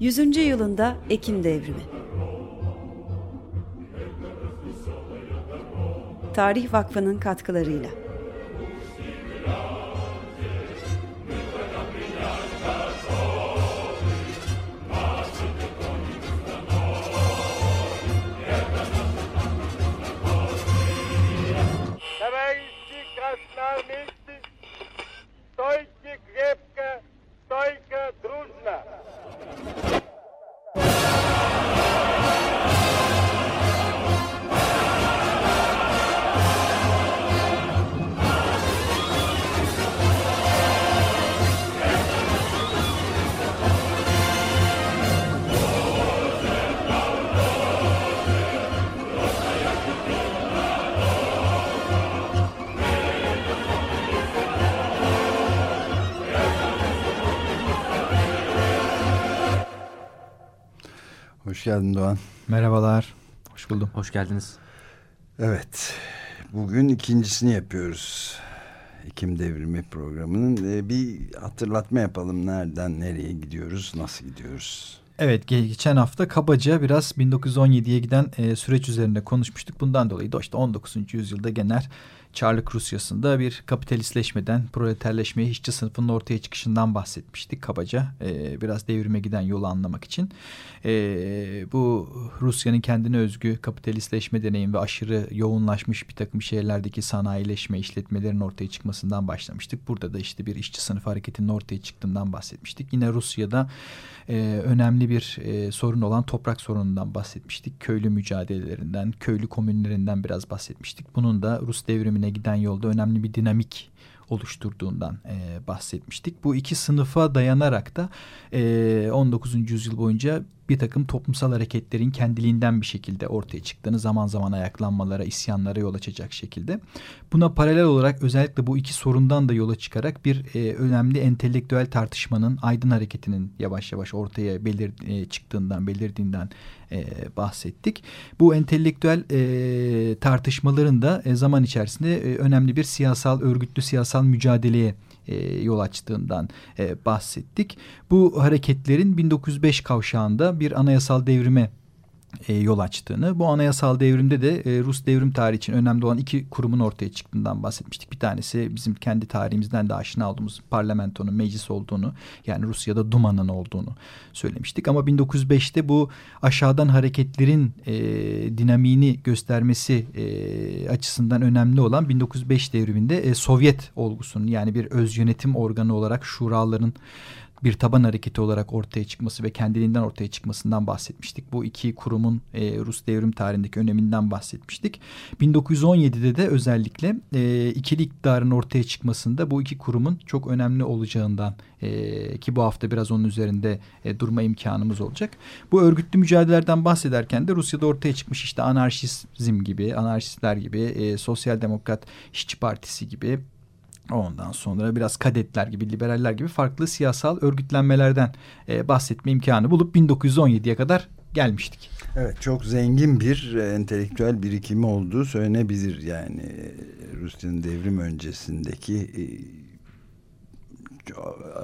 100. yılında Ekim Devrimi. Tarih Vakfı'nın katkılarıyla. Hoş geldin Doğan. Merhabalar. Hoş buldum. Hoş geldiniz. Evet, bugün ikincisini yapıyoruz. Ekim Devrimi programının Ee, bir hatırlatma yapalım. Nereden nereye gidiyoruz, nasıl gidiyoruz? Evet ge- geçen hafta kabaca biraz 1917'ye giden e, süreç üzerinde konuşmuştuk. Bundan dolayı da işte 19. yüzyılda genel Çarlık Rusyası'nda bir kapitalistleşmeden proleterleşmeye işçi sınıfının ortaya çıkışından bahsetmiştik kabaca. E, biraz devrime giden yolu anlamak için. E, bu Rusya'nın kendine özgü kapitalistleşme deneyim ve aşırı yoğunlaşmış bir takım şehirlerdeki sanayileşme işletmelerin ortaya çıkmasından başlamıştık. Burada da işte bir işçi sınıfı hareketinin ortaya çıktığından bahsetmiştik. Yine Rusya'da e, önemli bir e, sorun olan toprak sorunundan bahsetmiştik. Köylü mücadelelerinden, köylü komünlerinden biraz bahsetmiştik. Bunun da Rus devrimine giden yolda önemli bir dinamik oluşturduğundan e, bahsetmiştik. Bu iki sınıfa dayanarak da e, 19. yüzyıl boyunca bir takım toplumsal hareketlerin kendiliğinden bir şekilde ortaya çıktığını zaman zaman ayaklanmalara, isyanlara yol açacak şekilde. Buna paralel olarak özellikle bu iki sorundan da yola çıkarak bir e, önemli entelektüel tartışmanın, aydın hareketinin yavaş yavaş ortaya belir, e, çıktığından, belirdiğinden e, bahsettik. Bu entelektüel e, tartışmaların da e, zaman içerisinde e, önemli bir siyasal, örgütlü siyasal mücadeleye e, yol açtığından e, bahsettik. Bu hareketlerin 1905 kavşağında bir anayasal devrime e, yol açtığını, bu anayasal devrimde de e, Rus devrim tarihi için önemli olan iki kurumun ortaya çıktığından bahsetmiştik. Bir tanesi bizim kendi tarihimizden de aşina olduğumuz parlamentonun meclis olduğunu, yani Rusya'da Duma'nın olduğunu söylemiştik. Ama 1905'te bu aşağıdan hareketlerin e, dinamiğini göstermesi e, açısından önemli olan 1905 devriminde e, Sovyet olgusunun yani bir öz yönetim organı olarak şuraların bir taban hareketi olarak ortaya çıkması ve kendiliğinden ortaya çıkmasından bahsetmiştik. Bu iki kurumun e, Rus devrim tarihindeki öneminden bahsetmiştik. 1917'de de özellikle e, ikili iktidarın ortaya çıkmasında bu iki kurumun çok önemli olacağından e, ki bu hafta biraz onun üzerinde e, durma imkanımız olacak. Bu örgütlü mücadelelerden bahsederken de Rusya'da ortaya çıkmış işte anarşizm gibi, anarşistler gibi, e, Sosyal Demokrat İşçi Partisi gibi Ondan sonra biraz kadetler gibi, liberaller gibi farklı siyasal örgütlenmelerden e, bahsetme imkanı bulup 1917'ye kadar gelmiştik. Evet, çok zengin bir e, entelektüel birikimi olduğu söylenebilir. Yani e, Rusya'nın devrim öncesindeki e,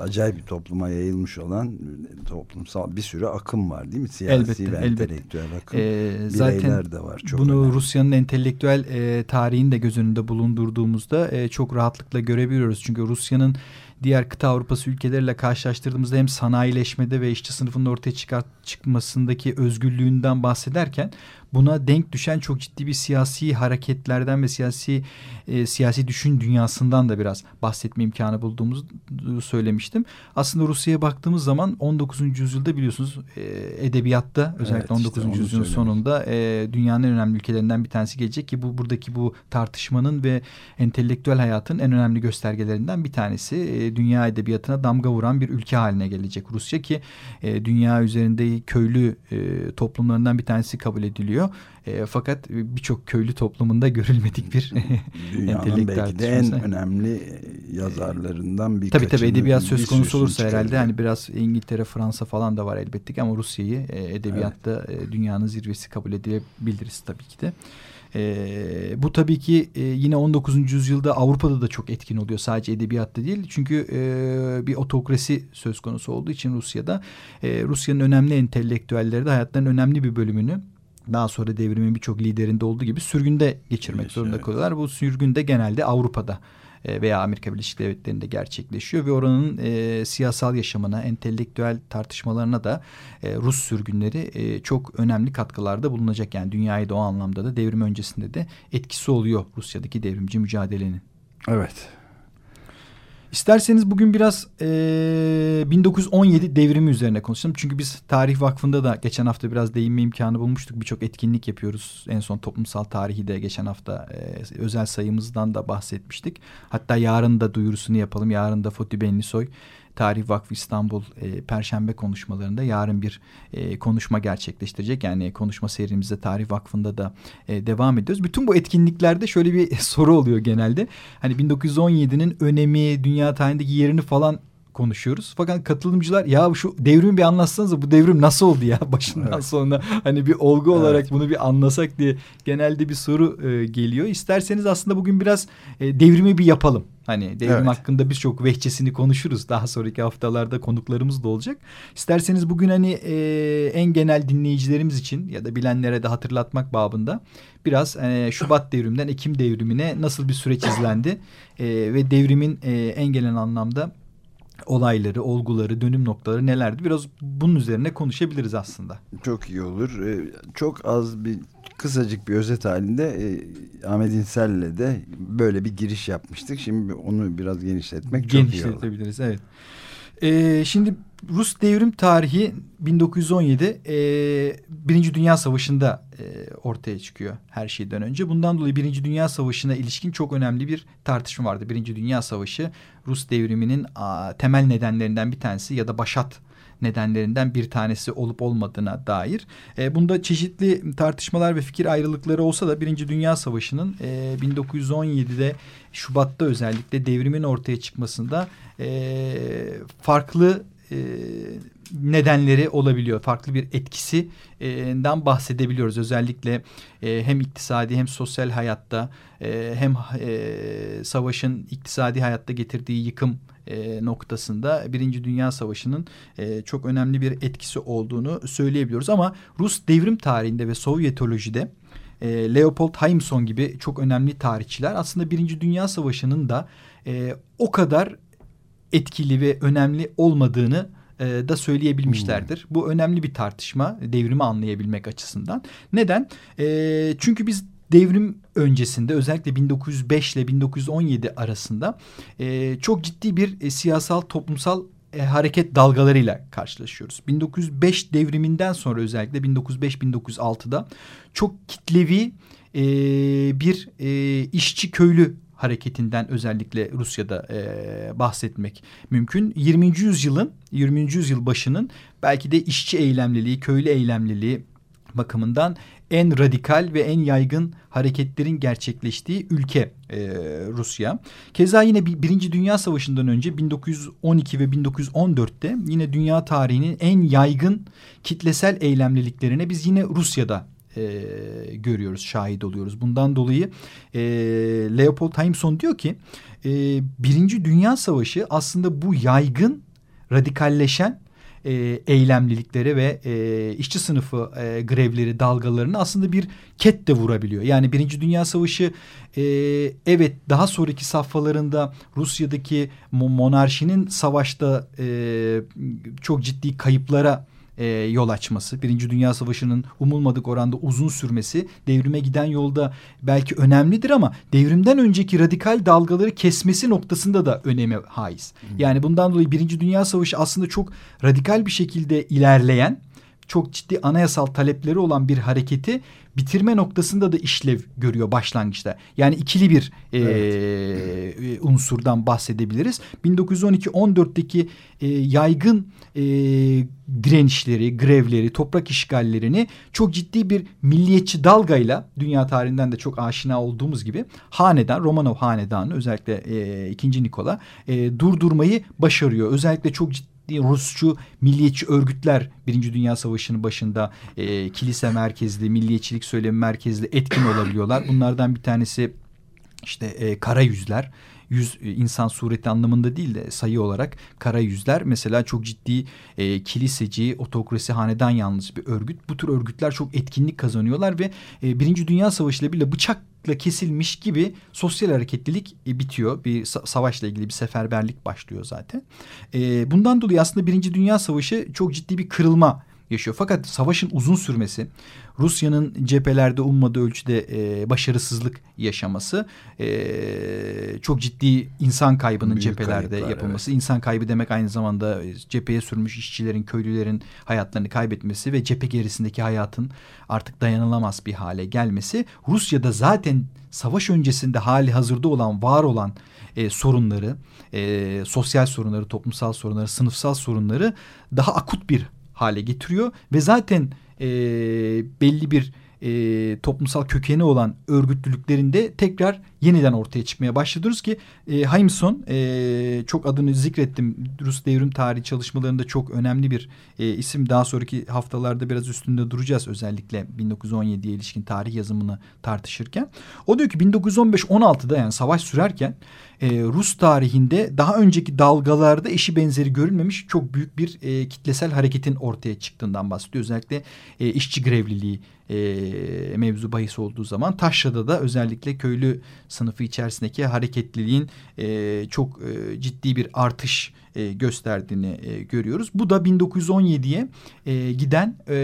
acayip bir topluma yayılmış olan toplumsal bir sürü akım var değil mi? Siyasi elbette, ve elbette. entelektüel akım. Ee, zaten de var. Çok bunu önemli. Rusya'nın entelektüel e, tarihini de göz önünde bulundurduğumuzda e, çok rahatlıkla görebiliyoruz. Çünkü Rusya'nın diğer kıta Avrupası ülkeleriyle karşılaştırdığımızda hem sanayileşmede ve işçi sınıfının ortaya çıkar, çıkmasındaki özgürlüğünden bahsederken buna denk düşen çok ciddi bir siyasi hareketlerden ve siyasi e, siyasi düşün dünyasından da biraz bahsetme imkanı bulduğumuzu söylemiştim. Aslında Rusya'ya baktığımız zaman 19. yüzyılda biliyorsunuz e, edebiyatta özellikle Evet, işte 19. onu yüzyılın sonunda e, dünyanın en önemli ülkelerinden bir tanesi gelecek ki bu buradaki bu tartışmanın ve entelektüel hayatın en önemli göstergelerinden bir tanesi. E, dünya edebiyatına damga vuran bir ülke haline gelecek Rusya ki e, dünya üzerinde köylü e, toplumlarından bir tanesi kabul ediliyor. E, fakat birçok köylü toplumunda görülmedik bir Dünyanın belki de en önemli yazarlarından bir Tabii tabii edebiyat söz konusu olursa herhalde hani biraz İngiltere, Fransa falan da var elbette ki ama Rusya'yı e, edebiyatta e, dünyanın zirvesi kabul edebiliriz tabii ki de. E, bu tabii ki e, yine 19. yüzyılda Avrupa'da da çok etkin oluyor. Sadece edebiyatta değil. Çünkü e, bir otokrasi söz konusu olduğu için Rusya'da e, Rusya'nın önemli entelektüelleri de hayatlarının önemli bir bölümünü daha sonra devrimin birçok liderinde olduğu gibi sürgünde geçirmek evet, zorunda evet. kalıyorlar. Bu sürgün de genelde Avrupa'da veya Amerika Birleşik Devletleri'nde gerçekleşiyor ve oranın e, siyasal yaşamına, entelektüel tartışmalarına da e, Rus sürgünleri e, çok önemli katkılarda bulunacak. Yani dünyayı da o anlamda da devrim öncesinde de etkisi oluyor Rusya'daki devrimci mücadelenin. Evet. İsterseniz bugün biraz e, 1917 devrimi üzerine konuşalım. Çünkü biz Tarih Vakfı'nda da geçen hafta biraz değinme imkanı bulmuştuk. Birçok etkinlik yapıyoruz. En son toplumsal tarihi de geçen hafta e, özel sayımızdan da bahsetmiştik. Hatta yarın da duyurusunu yapalım. Yarın da Foti Benlisoy Tarih Vakfı İstanbul e, Perşembe konuşmalarında yarın bir e, konuşma gerçekleştirecek. Yani konuşma serimizde Tarih Vakfı'nda da e, devam ediyoruz. Bütün bu etkinliklerde şöyle bir soru oluyor genelde. Hani 1917'nin önemi, dünya tarihindeki yerini falan konuşuyoruz. Fakat katılımcılar ya şu devrimi bir anlatsanız bu devrim nasıl oldu ya başından evet. sonuna hani bir olgu evet. olarak bunu bir anlasak diye genelde bir soru e, geliyor. İsterseniz aslında bugün biraz e, devrimi bir yapalım. Hani devrim evet. hakkında birçok vehçesini konuşuruz. Daha sonraki haftalarda konuklarımız da olacak. İsterseniz bugün hani e, en genel dinleyicilerimiz için ya da bilenlere de hatırlatmak babında biraz e, Şubat devriminden Ekim devrimine nasıl bir süreç izlendi e, ve devrimin e, en genel anlamda olayları, olguları, dönüm noktaları nelerdi? Biraz bunun üzerine konuşabiliriz aslında. Çok iyi olur. Ee, çok az bir kısacık bir özet halinde e, Ahmet İnsel'le de böyle bir giriş yapmıştık. Şimdi onu biraz genişletmek çok iyi olur. Genişletebiliriz evet. Ee, şimdi Rus devrim tarihi 1917 e, Birinci Dünya Savaşı'nda e, ortaya çıkıyor her şeyden önce. Bundan dolayı Birinci Dünya Savaşı'na ilişkin çok önemli bir tartışma vardı. Birinci Dünya Savaşı Rus devriminin a, temel nedenlerinden bir tanesi ya da başat nedenlerinden bir tanesi olup olmadığına dair. E, bunda çeşitli tartışmalar ve fikir ayrılıkları olsa da Birinci Dünya Savaşı'nın e, 1917'de Şubat'ta özellikle devrimin ortaya çıkmasında e, farklı e, nedenleri olabiliyor. Farklı bir etkisinden bahsedebiliyoruz. Özellikle e, hem iktisadi hem sosyal hayatta e, hem e, savaşın iktisadi hayatta getirdiği yıkım e, noktasında Birinci Dünya Savaşı'nın e, çok önemli bir etkisi olduğunu söyleyebiliyoruz. Ama Rus devrim tarihinde ve Sovyetolojide e, Leopold Haimson gibi çok önemli tarihçiler aslında Birinci Dünya Savaşı'nın da e, o kadar etkili ve önemli olmadığını e, da söyleyebilmişlerdir. Hmm. Bu önemli bir tartışma devrimi anlayabilmek açısından. Neden? E, çünkü biz devrim öncesinde özellikle 1905 ile 1917 arasında e, çok ciddi bir e, siyasal toplumsal e, hareket dalgalarıyla karşılaşıyoruz. 1905 devriminden sonra özellikle 1905-1906'da çok kitlevi e, bir e, işçi köylü hareketinden özellikle Rusya'da e, bahsetmek mümkün. 20. yüzyılın 20. yüzyıl başının belki de işçi eylemliliği, köylü eylemliliği bakımından en radikal ve en yaygın hareketlerin gerçekleştiği ülke e, Rusya. Keza yine bir, Birinci Dünya Savaşı'ndan önce 1912 ve 1914'te yine dünya tarihinin en yaygın kitlesel eylemliliklerine biz yine Rusya'da e, görüyoruz, şahit oluyoruz. Bundan dolayı e, Leopold Haimson diyor ki e, Birinci Dünya Savaşı aslında bu yaygın, radikalleşen e, eylemliliklere ve e, işçi sınıfı e, grevleri dalgalarını aslında bir ket de vurabiliyor. Yani Birinci Dünya Savaşı e, evet daha sonraki safhalarında Rusya'daki monarşinin savaşta e, çok ciddi kayıplara e, yol açması, Birinci Dünya Savaşı'nın umulmadık oranda uzun sürmesi devrime giden yolda belki önemlidir ama devrimden önceki radikal dalgaları kesmesi noktasında da önemi haiz. Yani bundan dolayı Birinci Dünya Savaşı aslında çok radikal bir şekilde ilerleyen çok ciddi anayasal talepleri olan bir hareketi bitirme noktasında da işlev görüyor başlangıçta. Yani ikili bir evet. e, unsurdan bahsedebiliriz. 1912-14'teki e, yaygın e, direnişleri, grevleri, toprak işgallerini çok ciddi bir milliyetçi dalgayla dünya tarihinden de çok aşina olduğumuz gibi hanedan, Romanov hanedanı özellikle e, 2. Nikola e, durdurmayı başarıyor. Özellikle çok ciddi Rusçu milliyetçi örgütler Birinci Dünya Savaşı'nın başında e, kilise merkezli, milliyetçilik söylemi merkezli etkin olabiliyorlar. Bunlardan bir tanesi işte e, kara yüzler yüz e, insan sureti anlamında değil de sayı olarak kara yüzler mesela çok ciddi e, kiliseci, otokrasi, hanedan yanlısı bir örgüt. Bu tür örgütler çok etkinlik kazanıyorlar ve e, Birinci Dünya Savaşı ile bile bıçakla kesilmiş gibi sosyal hareketlilik e, bitiyor. Bir savaşla ilgili bir seferberlik başlıyor zaten. E, bundan dolayı aslında Birinci Dünya Savaşı çok ciddi bir kırılma yaşıyor. Fakat savaşın uzun sürmesi, Rusya'nın cephelerde ummadığı ölçüde e, başarısızlık yaşaması, e, çok ciddi insan kaybının Büyük cephelerde kayıplar, yapılması. Evet. İnsan kaybı demek aynı zamanda e, cepheye sürmüş işçilerin, köylülerin hayatlarını kaybetmesi ve cephe gerisindeki hayatın artık dayanılamaz bir hale gelmesi. Rusya'da zaten savaş öncesinde hali hazırda olan, var olan e, sorunları, e, sosyal sorunları, toplumsal sorunları, sınıfsal sorunları daha akut bir hale getiriyor ve zaten e, belli bir e, toplumsal kökeni olan örgütlülüklerinde tekrar yeniden ortaya çıkmaya başlıyoruz ki e, Haimson e, çok adını zikrettim. Rus devrim tarihi çalışmalarında çok önemli bir e, isim. Daha sonraki haftalarda biraz üstünde duracağız özellikle 1917'ye ilişkin tarih yazımını tartışırken. O diyor ki 1915-16'da yani savaş sürerken e, Rus tarihinde daha önceki dalgalarda eşi benzeri görülmemiş çok büyük bir e, kitlesel hareketin ortaya çıktığından bahsediyor. Özellikle e, işçi grevliliği e, mevzu bahis olduğu zaman Taşra'da da özellikle köylü sınıfı içerisindeki hareketliliğin e, çok e, ciddi bir artış e, gösterdiğini e, görüyoruz. Bu da 1917'ye e, giden e,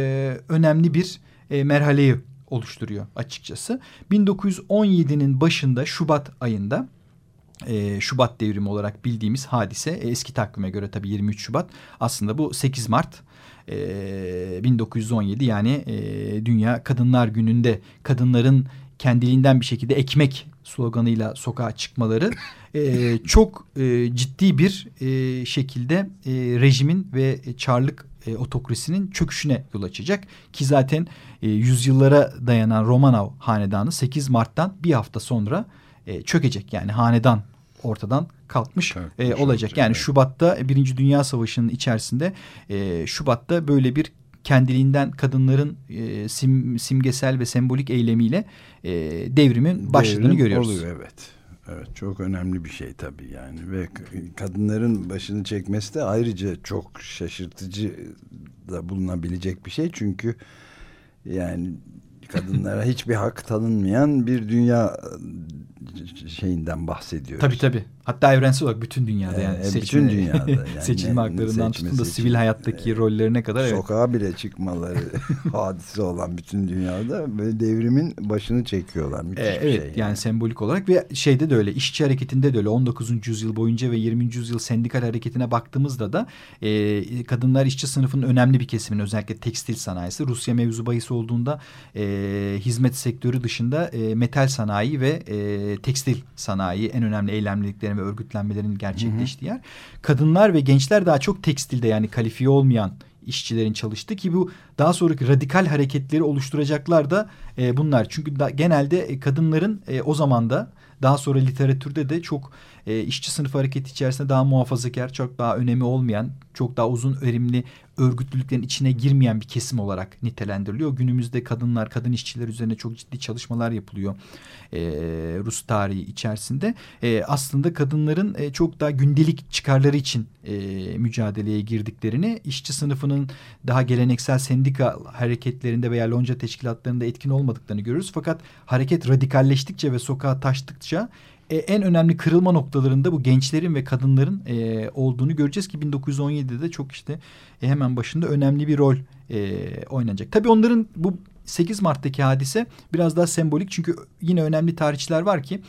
önemli bir e, merhaleyi oluşturuyor açıkçası. 1917'nin başında Şubat ayında e, Şubat devrimi olarak bildiğimiz hadise e, eski takvime göre tabii 23 Şubat aslında bu 8 Mart e, 1917 yani e, Dünya Kadınlar Günü'nde kadınların kendiliğinden bir şekilde ekmek sloganıyla sokağa çıkmaları e, çok e, ciddi bir e, şekilde e, rejimin ve Çarlık e, otokrasinin çöküşüne yol açacak. Ki zaten e, yüzyıllara dayanan Romanov hanedanı 8 Mart'tan bir hafta sonra e, çökecek. Yani hanedan ortadan kalkmış e, olacak. Yani evet. Şubat'ta Birinci Dünya Savaşı'nın içerisinde e, Şubat'ta böyle bir kendiliğinden kadınların e, sim, simgesel ve sembolik eylemiyle e, devrimin başladığını Devrim görüyoruz. Oluyor evet. Evet çok önemli bir şey tabii yani ve kadınların başını çekmesi de ayrıca çok şaşırtıcı da bulunabilecek bir şey çünkü yani kadınlara hiçbir hak tanınmayan bir dünya şeyinden bahsediyoruz. Tabii tabii. Hatta evrensel olarak bütün dünyada yani. E, seçilme, bütün dünyada. Yani seçilme haklarından tutun da sivil hayattaki e, rollerine kadar. Sokağa evet. bile çıkmaları hadise olan bütün dünyada ve devrimin başını çekiyorlar. Müthiş e, evet bir şey yani. yani sembolik olarak ve şeyde de öyle işçi hareketinde de öyle 19. yüzyıl boyunca ve 20. yüzyıl sendikal hareketine baktığımızda da e, kadınlar işçi sınıfının önemli bir kesiminin özellikle tekstil sanayisi Rusya mevzu bahis olduğunda e, hizmet sektörü dışında e, metal sanayi ve e, tekstil sanayi en önemli eylemlilikleri hareketlerin ve örgütlenmelerin gerçekleştiği yer. Kadınlar ve gençler daha çok tekstilde yani kalifiye olmayan işçilerin çalıştığı ki bu daha sonraki radikal hareketleri oluşturacaklar da e, bunlar. Çünkü da, genelde e, kadınların e, o zaman da daha sonra literatürde de çok e, işçi sınıf hareketi içerisinde daha muhafazakar, çok daha önemi olmayan, çok daha uzun örimli örgütlülüklerin içine girmeyen bir kesim olarak nitelendiriliyor. Günümüzde kadınlar, kadın işçiler üzerine çok ciddi çalışmalar yapılıyor e, Rus tarihi içerisinde. E, aslında kadınların e, çok daha gündelik çıkarları için e, mücadeleye girdiklerini, işçi sınıfının daha geleneksel sendika hareketlerinde veya lonca teşkilatlarında etkin olmadıklarını görürüz. Fakat hareket radikalleştikçe ve sokağa taştıkça e, en önemli kırılma noktalarında bu gençlerin ve kadınların e, olduğunu göreceğiz ki 1917'de de çok işte e, hemen başında önemli bir rol e, oynanacak. Tabii onların bu 8 Mart'taki hadise biraz daha sembolik çünkü yine önemli tarihçiler var ki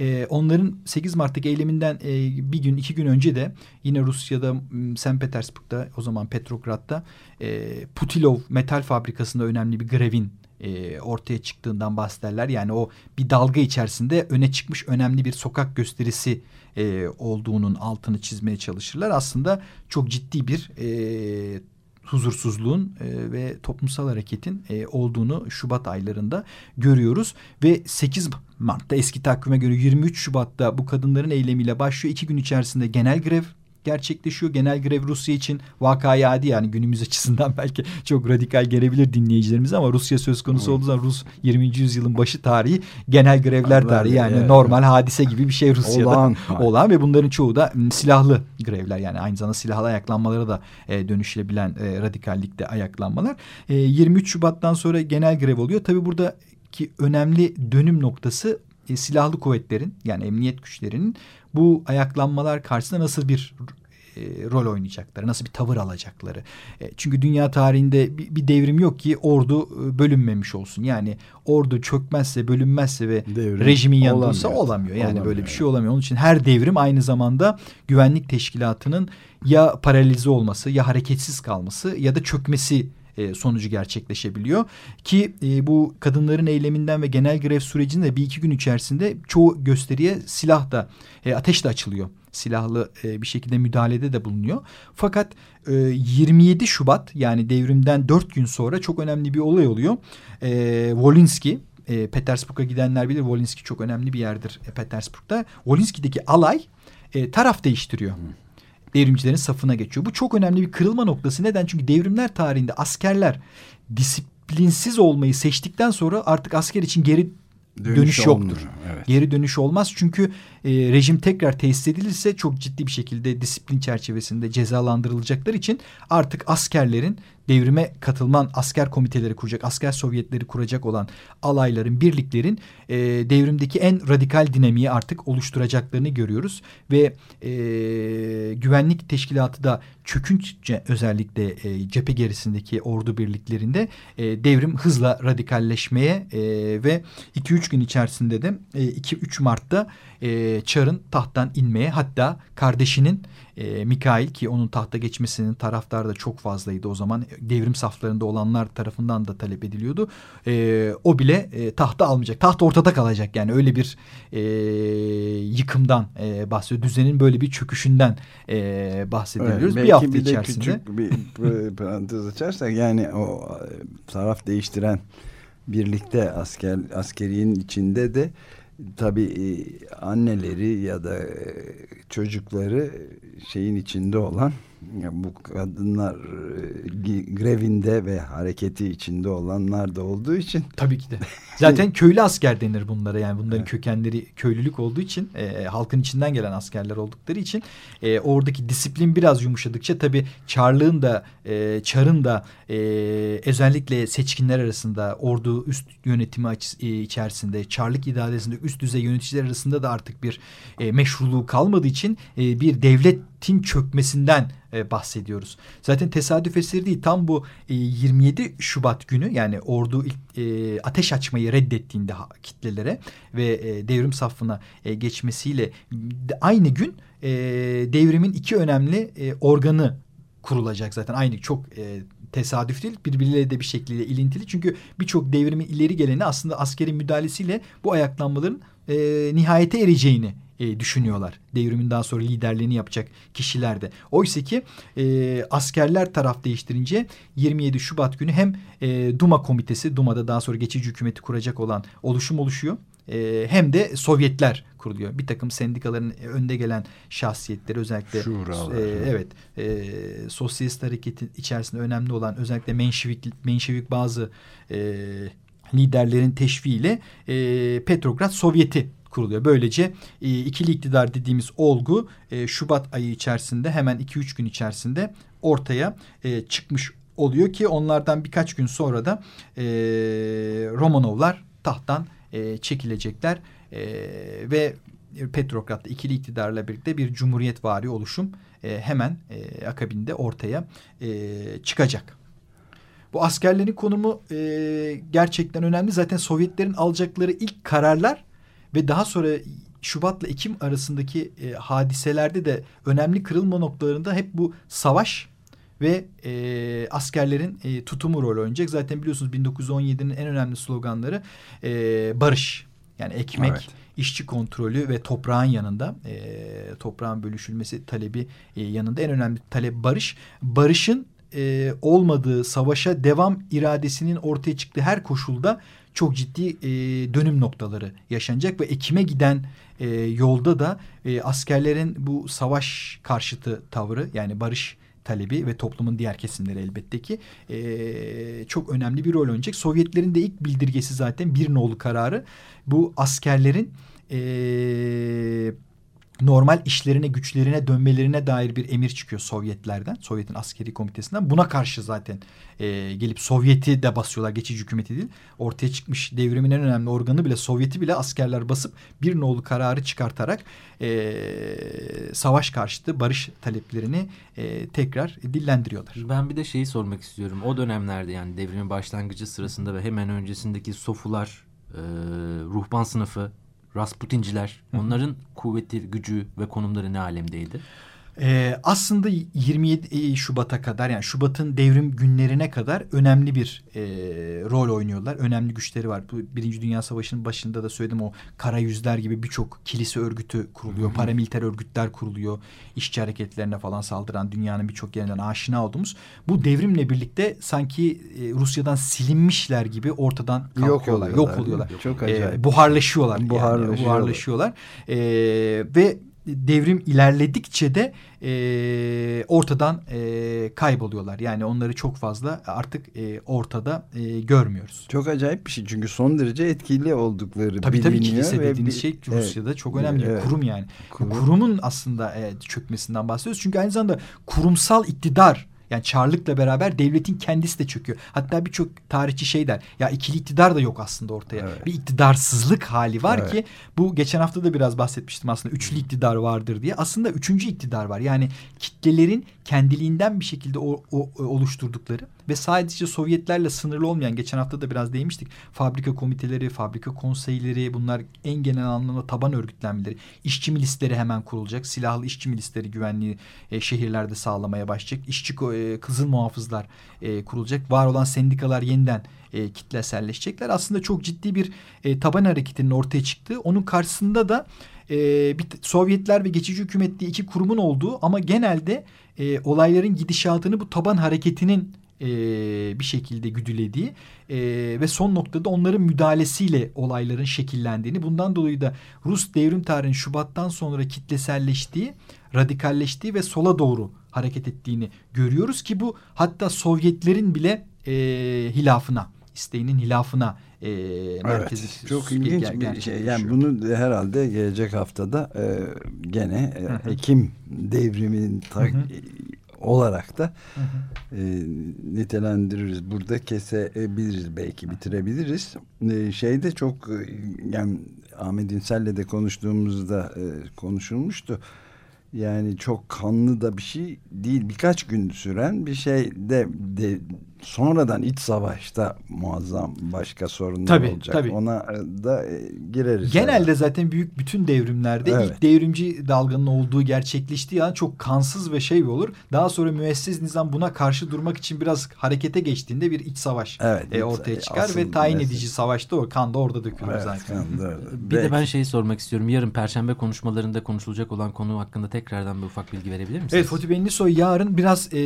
e, onların 8 Mart'taki eyleminden e, bir gün iki gün önce de yine Rusya'da St. Petersburg'da o zaman Petrograd'da e, Putilov metal fabrikasında önemli bir grevin e, ortaya çıktığından bahsederler. Yani o bir dalga içerisinde öne çıkmış önemli bir sokak gösterisi e, olduğunun altını çizmeye çalışırlar. Aslında çok ciddi bir e, huzursuzluğun e, ve toplumsal hareketin e, olduğunu Şubat aylarında görüyoruz. Ve 8 Mart'ta eski takvime göre 23 Şubat'ta bu kadınların eylemiyle başlıyor. İki gün içerisinde genel grev gerçekleşiyor. Genel grev Rusya için vakayı adi yani günümüz açısından belki çok radikal gelebilir dinleyicilerimiz ama Rusya söz konusu evet. olduğu zaman Rus 20. yüzyılın başı tarihi genel grevler tarihi yani evet. normal hadise gibi bir şey Rusya'da olan, olan ve bunların çoğu da silahlı grevler yani aynı zamanda silahlı ayaklanmalara da e, dönüşebilen e, radikallikte ayaklanmalar. E, 23 Şubat'tan sonra genel grev oluyor. Tabi buradaki önemli dönüm noktası e, silahlı kuvvetlerin yani emniyet güçlerinin bu ayaklanmalar karşısında nasıl bir e, rol oynayacakları, nasıl bir tavır alacakları. E, çünkü dünya tarihinde bir, bir devrim yok ki ordu e, bölünmemiş olsun. Yani ordu çökmezse, bölünmezse ve devrim rejimin yanındaysa olamıyor. olamıyor. Yani olamıyor. böyle bir şey olamıyor. Onun için her devrim aynı zamanda güvenlik teşkilatının ya paralize olması, ya hareketsiz kalması ya da çökmesi e, sonucu gerçekleşebiliyor. Ki e, bu kadınların eyleminden ve genel grev sürecinde bir iki gün içerisinde çoğu gösteriye silah da e, ateş de açılıyor. Silahlı bir şekilde müdahalede de bulunuyor. Fakat e, 27 Şubat yani devrimden dört gün sonra çok önemli bir olay oluyor. E, Wolinski Petersburg'a gidenler bilir Wolinski çok önemli bir yerdir Petersburg'da. Wolinski'deki alay taraf değiştiriyor. Hmm devrimcilerin safına geçiyor. Bu çok önemli bir kırılma noktası. Neden? Çünkü devrimler tarihinde askerler disiplinsiz olmayı seçtikten sonra artık asker için geri dönüş, dönüş yoktur. evet. Geri dönüş olmaz çünkü e, rejim tekrar tesis edilirse çok ciddi bir şekilde disiplin çerçevesinde cezalandırılacaklar için artık askerlerin devrime katılman asker komiteleri kuracak, asker sovyetleri kuracak olan alayların, birliklerin e, devrimdeki en radikal dinamiği artık oluşturacaklarını görüyoruz. Ve e, güvenlik teşkilatı da çökünce özellikle e, cephe gerisindeki ordu birliklerinde e, devrim hızla radikalleşmeye e, ve 2-3 gün içerisinde de e, 2-3 Mart'ta e, Çar'ın tahttan inmeye hatta kardeşinin e, Mikail ki onun tahta geçmesinin taraftarı da çok fazlaydı o zaman devrim saflarında olanlar tarafından da talep ediliyordu. E, o bile e, tahta almayacak. Taht ortada kalacak yani öyle bir e, yıkımdan e, bahsediyor. Düzenin böyle bir çöküşünden e, bahsediyoruz. Evet, bir hafta bir içerisinde. küçük bir parantez açarsak yani o taraf değiştiren birlikte asker askeriyenin içinde de tabii e, anneleri ya da e, çocukları şeyin içinde olan bu kadınlar e, grevinde ve hareketi içinde olanlar da olduğu için. Tabii ki de. Zaten köylü asker denir bunlara yani bunların evet. kökenleri köylülük olduğu için e, halkın içinden gelen askerler oldukları için e, oradaki disiplin biraz yumuşadıkça tabii Çarlığın da e, Çar'ın da e, özellikle seçkinler arasında ordu üst yönetimi açı, e, içerisinde Çarlık idaresinde üst düzey yöneticiler arasında da artık bir e, meşruluğu kalmadığı için e, bir devletin çökmesinden e, bahsediyoruz. Zaten tesadüf eseri değil tam bu e, 27 Şubat günü yani ordu e, ateş açmayı reddettiğinde kitlelere ve e, devrim safına e, geçmesiyle aynı gün e, devrimin iki önemli e, organı kurulacak zaten aynı çok e, tesadüf değil birbirleriyle de bir şekilde ilintili. Çünkü birçok devrimin ileri geleni aslında askerin müdahalesiyle bu ayaklanmaların e, nihayete ereceğini e, düşünüyorlar. Devrimin daha sonra liderliğini yapacak kişiler de. Oysa ki e, askerler taraf değiştirince 27 Şubat günü hem e, Duma komitesi, Duma'da daha sonra geçici hükümeti kuracak olan oluşum oluşuyor. E, hem de Sovyetler kuruluyor. Bir takım sendikaların önde gelen şahsiyetleri özellikle e, evet e, sosyalist hareketin içerisinde önemli olan özellikle Menşevik, Menşevik bazı e, liderlerin teşviğiyle e, Petrograd Sovyeti kuruluyor. Böylece e, ikili iktidar dediğimiz olgu e, Şubat ayı içerisinde hemen 2-3 gün içerisinde ortaya e, çıkmış oluyor ki onlardan birkaç gün sonra da e, Romanovlar tahttan e, çekilecekler e, ve Petrograd'da ikili iktidarla birlikte bir cumhuriyet vari oluşum e, hemen e, akabinde ortaya e, çıkacak. Bu askerlerin konumu e, gerçekten önemli. Zaten Sovyetlerin alacakları ilk kararlar ve daha sonra Şubat'la Ekim arasındaki e, hadiselerde de önemli kırılma noktalarında hep bu savaş ve e, askerlerin e, tutumu rol oynayacak. Zaten biliyorsunuz 1917'nin en önemli sloganları e, barış. Yani ekmek, evet. işçi kontrolü ve toprağın yanında e, toprağın bölüşülmesi talebi e, yanında en önemli talep barış. Barışın e, olmadığı savaşa devam iradesinin ortaya çıktığı her koşulda çok ciddi e, dönüm noktaları yaşanacak ve Ekim'e giden e, yolda da e, askerlerin bu savaş karşıtı tavrı yani barış talebi ve toplumun diğer kesimleri elbette ki e, çok önemli bir rol oynayacak. Sovyetlerin de ilk bildirgesi zaten bir nolu kararı bu askerlerin e, normal işlerine güçlerine dönmelerine dair bir emir çıkıyor Sovyetlerden. Sovyet'in askeri komitesinden. Buna karşı zaten e, gelip Sovyet'i de basıyorlar. Geçici hükümeti değil. Ortaya çıkmış devrimin en önemli organı bile Sovyet'i bile askerler basıp bir nolu kararı çıkartarak e, savaş karşıtı barış taleplerini e, tekrar dillendiriyorlar. Ben bir de şeyi sormak istiyorum. O dönemlerde yani devrimin başlangıcı sırasında ve hemen öncesindeki sofular, e, ruhban sınıfı Rasputinciler onların kuvveti, gücü ve konumları ne alemdeydi? Ee, aslında 27 Şubat'a kadar yani Şubat'ın devrim günlerine kadar önemli bir e, rol oynuyorlar. Önemli güçleri var. Bu Birinci Dünya Savaşı'nın başında da söyledim o kara yüzler gibi birçok kilise örgütü kuruluyor. Hı hı. Paramiliter örgütler kuruluyor. İşçi hareketlerine falan saldıran dünyanın birçok yerinden aşina olduğumuz. Bu devrimle birlikte sanki e, Rusya'dan silinmişler gibi ortadan kalkıyorlar. Yok oluyorlar. Yok oluyorlar. Çok acayip. E, buharlaşıyorlar. Buharlaşıyorlar. Yani, buharlaşıyorlar. E, ve devrim ilerledikçe de e, ortadan e, kayboluyorlar. Yani onları çok fazla artık e, ortada e, görmüyoruz. Çok acayip bir şey çünkü son derece etkili oldukları tabii, biliniyor. Tabii kilise dediğiniz şey Rusya'da evet, çok önemli. Evet. Kurum yani. Kurum. Kurumun aslında e, çökmesinden bahsediyoruz. Çünkü aynı zamanda kurumsal iktidar yani Çarlık'la beraber devletin kendisi de çöküyor. Hatta birçok tarihçi şey der. Ya ikili iktidar da yok aslında ortaya. Evet. Bir iktidarsızlık hali var evet. ki bu geçen hafta da biraz bahsetmiştim aslında. Üçlü iktidar vardır diye. Aslında üçüncü iktidar var. Yani kitlelerin kendiliğinden bir şekilde o, o, oluşturdukları ve sadece Sovyetlerle sınırlı olmayan geçen hafta da biraz değmiştik. Fabrika komiteleri, fabrika konseyleri bunlar en genel anlamda taban örgütlenmeleri. İşçi milisleri hemen kurulacak. Silahlı işçi milisleri güvenliği e, şehirlerde sağlamaya başlayacak. İşçi e, kızıl muhafızlar e, kurulacak. Var olan sendikalar yeniden e, kitleselleşecekler. Aslında çok ciddi bir e, taban hareketinin ortaya çıktığı. Onun karşısında da e, bir, Sovyetler ve geçici hükümet diye iki kurumun olduğu ama genelde e, olayların gidişatını bu taban hareketinin e, bir şekilde güdülediği e, ve son noktada onların müdahalesiyle olayların şekillendiğini bundan dolayı da Rus devrim tarihinin Şubat'tan sonra kitleselleştiği, radikalleştiği ve sola doğru hareket ettiğini görüyoruz ki bu hatta Sovyetlerin bile e, hilafına isteğinin hilafına e, merkezi. Evet, çok ilginç bir şey. Yani bunu herhalde gelecek haftada e, gene e, Ekim devriminin ta, olarak da hı hı. E, nitelendiririz. Burada kesebiliriz belki bitirebiliriz. E, şeyde çok e, yani Ahmet İnsel'le de konuştuğumuzda e, konuşulmuştu. Yani çok kanlı da bir şey değil. Birkaç gün süren bir şey de, de sonradan iç savaşta muazzam başka sorunlar tabii, olacak. Tabii. Ona da e, gireriz. Genelde herhalde. zaten büyük bütün devrimlerde evet. ilk devrimci dalganın olduğu gerçekleştiği an çok kansız ve şey olur. Daha sonra müesses nizam buna karşı durmak için biraz harekete geçtiğinde bir iç savaş evet, e, ortaya çıkar ve tayin müesses. edici savaşta o kan da orada dökülür evet, zaten. Kan bir Belki. de ben şeyi sormak istiyorum. Yarın perşembe konuşmalarında konuşulacak olan konu hakkında tekrardan bir ufak bilgi verebilir misiniz? Evet Fatih Benlisoy yarın biraz e,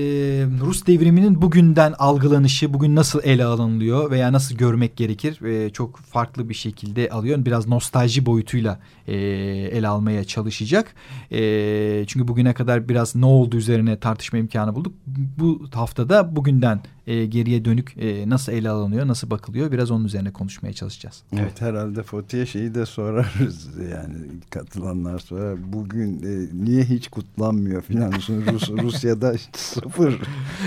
Rus devriminin bugünden algı algılanışı bugün nasıl ele alınıyor veya nasıl görmek gerekir e, çok farklı bir şekilde alıyor. Biraz nostalji boyutuyla e, ele almaya çalışacak. E, çünkü bugüne kadar biraz ne oldu üzerine tartışma imkanı bulduk. Bu haftada bugünden e, geriye dönük e, nasıl ele alınıyor, nasıl bakılıyor biraz onun üzerine konuşmaya çalışacağız. Evet, evet herhalde Foti'ye şeyi de sorarız yani katılanlar sonra bugün e, niye hiç kutlanmıyor filan Rus, Rusya'da sıfır.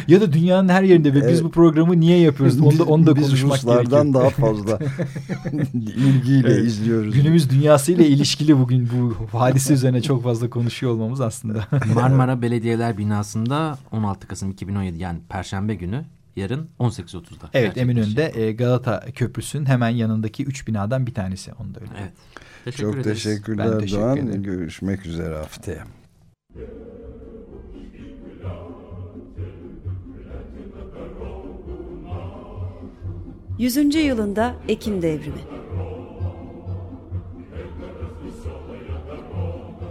ya da dünyanın her yerinde ve evet. biz bu programı niye yapıyoruz onu da, onu da biz konuşmak Ruslardan daha fazla ilgiyle evet. izliyoruz. Günümüz dünyasıyla ilişkili bugün bu hadise üzerine çok fazla konuşuyor olmamız aslında. Marmara Belediyeler binasında 16 Kasım 2017 yani Perşembe günü yarın 18.30'da. Evet Eminönü'nde e, Galata Köprüsü'nün hemen yanındaki üç binadan bir tanesi. Onu da öyle. Evet. Teşekkür Çok ederiz. teşekkürler ben teşekkür Doğan. Ederim. Görüşmek üzere haftaya. Yüzüncü yılında Ekim Devrimi.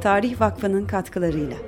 Tarih Vakfı'nın katkılarıyla.